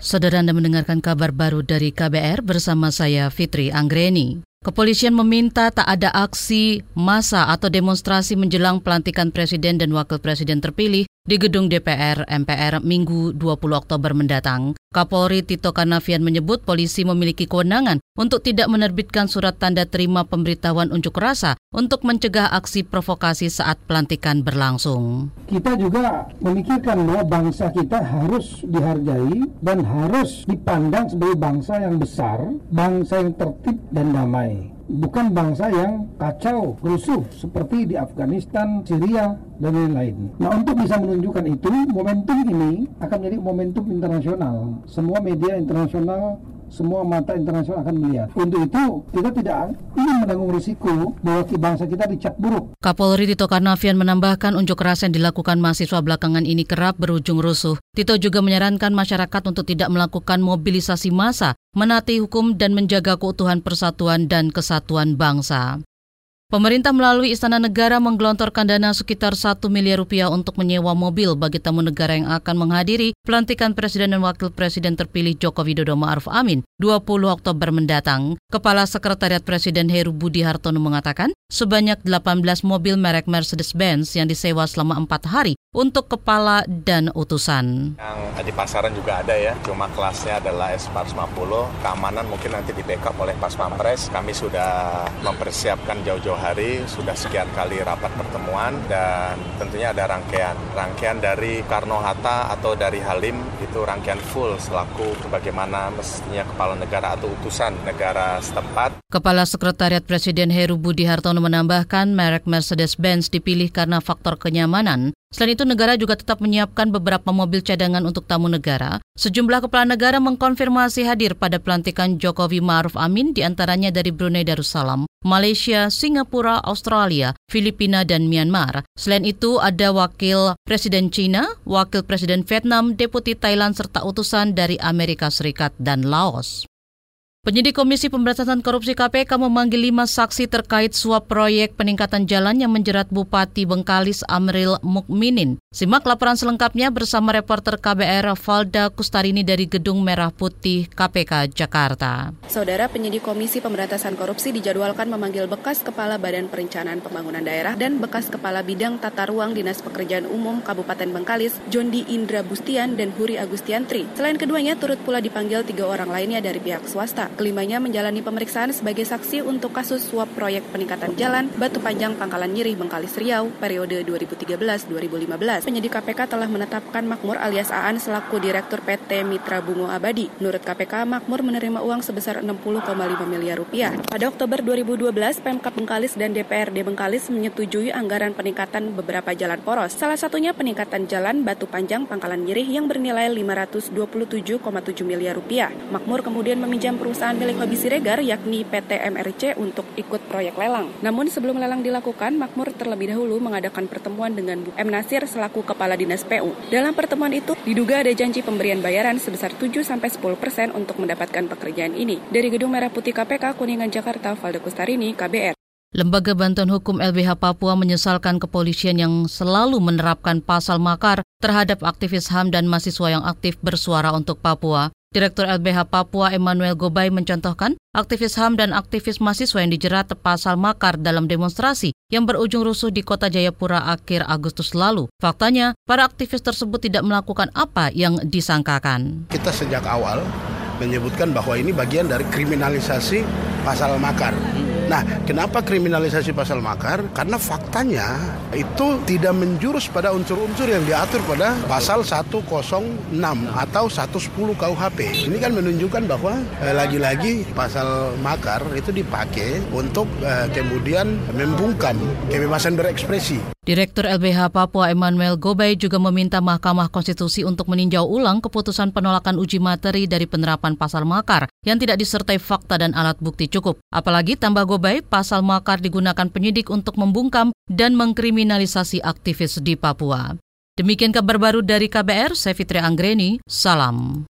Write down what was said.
Saudara Anda mendengarkan kabar baru dari KBR bersama saya Fitri Anggreni. Kepolisian meminta tak ada aksi massa atau demonstrasi menjelang pelantikan presiden dan wakil presiden terpilih di gedung DPR MPR Minggu 20 Oktober mendatang. Kapolri Tito Karnavian menyebut polisi memiliki kewenangan untuk tidak menerbitkan surat tanda terima pemberitahuan unjuk rasa untuk mencegah aksi provokasi saat pelantikan berlangsung. Kita juga memikirkan bahwa bangsa kita harus dihargai dan harus dipandang sebagai bangsa yang besar, bangsa yang tertib dan damai bukan bangsa yang kacau, rusuh seperti di Afghanistan, Syria, dan lain-lain. Nah untuk bisa menunjukkan itu, momentum ini akan menjadi momentum internasional. Semua media internasional semua mata internasional akan melihat. Untuk itu, kita tidak ingin menanggung risiko bahwa bangsa kita dicap buruk. Kapolri Tito Karnavian menambahkan unjuk rasa yang dilakukan mahasiswa belakangan ini kerap berujung rusuh. Tito juga menyarankan masyarakat untuk tidak melakukan mobilisasi massa, menati hukum dan menjaga keutuhan persatuan dan kesatuan bangsa. Pemerintah melalui Istana Negara menggelontorkan dana sekitar 1 miliar rupiah untuk menyewa mobil bagi tamu negara yang akan menghadiri pelantikan Presiden dan Wakil Presiden terpilih Joko Widodo Ma'ruf Amin 20 Oktober mendatang. Kepala Sekretariat Presiden Heru Budi Hartono mengatakan sebanyak 18 mobil merek Mercedes-Benz yang disewa selama 4 hari untuk kepala dan utusan. Yang di pasaran juga ada ya, cuma kelasnya adalah S450. Keamanan mungkin nanti di backup oleh Pas Pampres. Kami sudah mempersiapkan jauh-jauh hari, sudah sekian kali rapat pertemuan dan tentunya ada rangkaian. Rangkaian dari Karno-Hatta atau dari Halim itu rangkaian full selaku bagaimana mestinya kepala negara atau utusan negara setempat. Kepala Sekretariat Presiden Heru Budi Hartono menambahkan merek Mercedes-Benz dipilih karena faktor kenyamanan, Selain itu, negara juga tetap menyiapkan beberapa mobil cadangan untuk tamu negara. Sejumlah kepala negara mengkonfirmasi hadir pada pelantikan Jokowi Ma'ruf Amin di antaranya dari Brunei Darussalam, Malaysia, Singapura, Australia, Filipina, dan Myanmar. Selain itu, ada wakil Presiden China, wakil Presiden Vietnam, Deputi Thailand, serta utusan dari Amerika Serikat dan Laos. Penyidik Komisi Pemberantasan Korupsi KPK memanggil lima saksi terkait suap proyek peningkatan jalan yang menjerat Bupati Bengkalis Amril Mukminin. Simak laporan selengkapnya bersama reporter KBR Valda Kustarini dari Gedung Merah Putih KPK Jakarta. Saudara penyidik Komisi Pemberantasan Korupsi dijadwalkan memanggil bekas Kepala Badan Perencanaan Pembangunan Daerah dan bekas Kepala Bidang Tata Ruang Dinas Pekerjaan Umum Kabupaten Bengkalis, Jondi Indra Bustian dan Huri Agustiantri. Selain keduanya, turut pula dipanggil tiga orang lainnya dari pihak swasta. Kelimanya menjalani pemeriksaan sebagai saksi untuk kasus suap proyek peningkatan jalan Batu Panjang Pangkalan Nyirih Bengkalis Riau periode 2013-2015. Penyidik KPK telah menetapkan Makmur alias Aan selaku Direktur PT Mitra Bungo Abadi. Menurut KPK, Makmur menerima uang sebesar 60,5 miliar rupiah. Pada Oktober 2012, Pemkap Bengkalis dan DPRD Bengkalis menyetujui anggaran peningkatan beberapa jalan poros. Salah satunya peningkatan jalan Batu Panjang Pangkalan Nyirih yang bernilai 527,7 miliar rupiah. Makmur kemudian meminjam perusahaan perusahaan milik Hobi Siregar yakni PT MRC untuk ikut proyek lelang. Namun sebelum lelang dilakukan, Makmur terlebih dahulu mengadakan pertemuan dengan Bu M. Nasir selaku Kepala Dinas PU. Dalam pertemuan itu diduga ada janji pemberian bayaran sebesar 7-10 persen untuk mendapatkan pekerjaan ini. Dari Gedung Merah Putih KPK Kuningan Jakarta, Valde Kustarini, KBR. Lembaga Bantuan Hukum LBH Papua menyesalkan kepolisian yang selalu menerapkan pasal makar terhadap aktivis HAM dan mahasiswa yang aktif bersuara untuk Papua. Direktur LBH Papua Emmanuel Gobay mencontohkan aktivis HAM dan aktivis mahasiswa yang dijerat pasal makar dalam demonstrasi yang berujung rusuh di kota Jayapura akhir Agustus lalu. Faktanya, para aktivis tersebut tidak melakukan apa yang disangkakan. Kita sejak awal menyebutkan bahwa ini bagian dari kriminalisasi pasal makar. Nah, kenapa kriminalisasi pasal makar? Karena faktanya itu tidak menjurus pada unsur-unsur yang diatur pada pasal 106 atau 110 KUHP. Ini kan menunjukkan bahwa eh, lagi-lagi pasal makar itu dipakai untuk eh, kemudian membungkam kebebasan berekspresi. Direktur LBH Papua Emmanuel Gobay juga meminta Mahkamah Konstitusi untuk meninjau ulang keputusan penolakan uji materi dari penerapan pasal makar yang tidak disertai fakta dan alat bukti cukup. Apalagi tambah Gobay, pasal makar digunakan penyidik untuk membungkam dan mengkriminalisasi aktivis di Papua. Demikian kabar baru dari KBR, saya Fitri Anggreni, salam.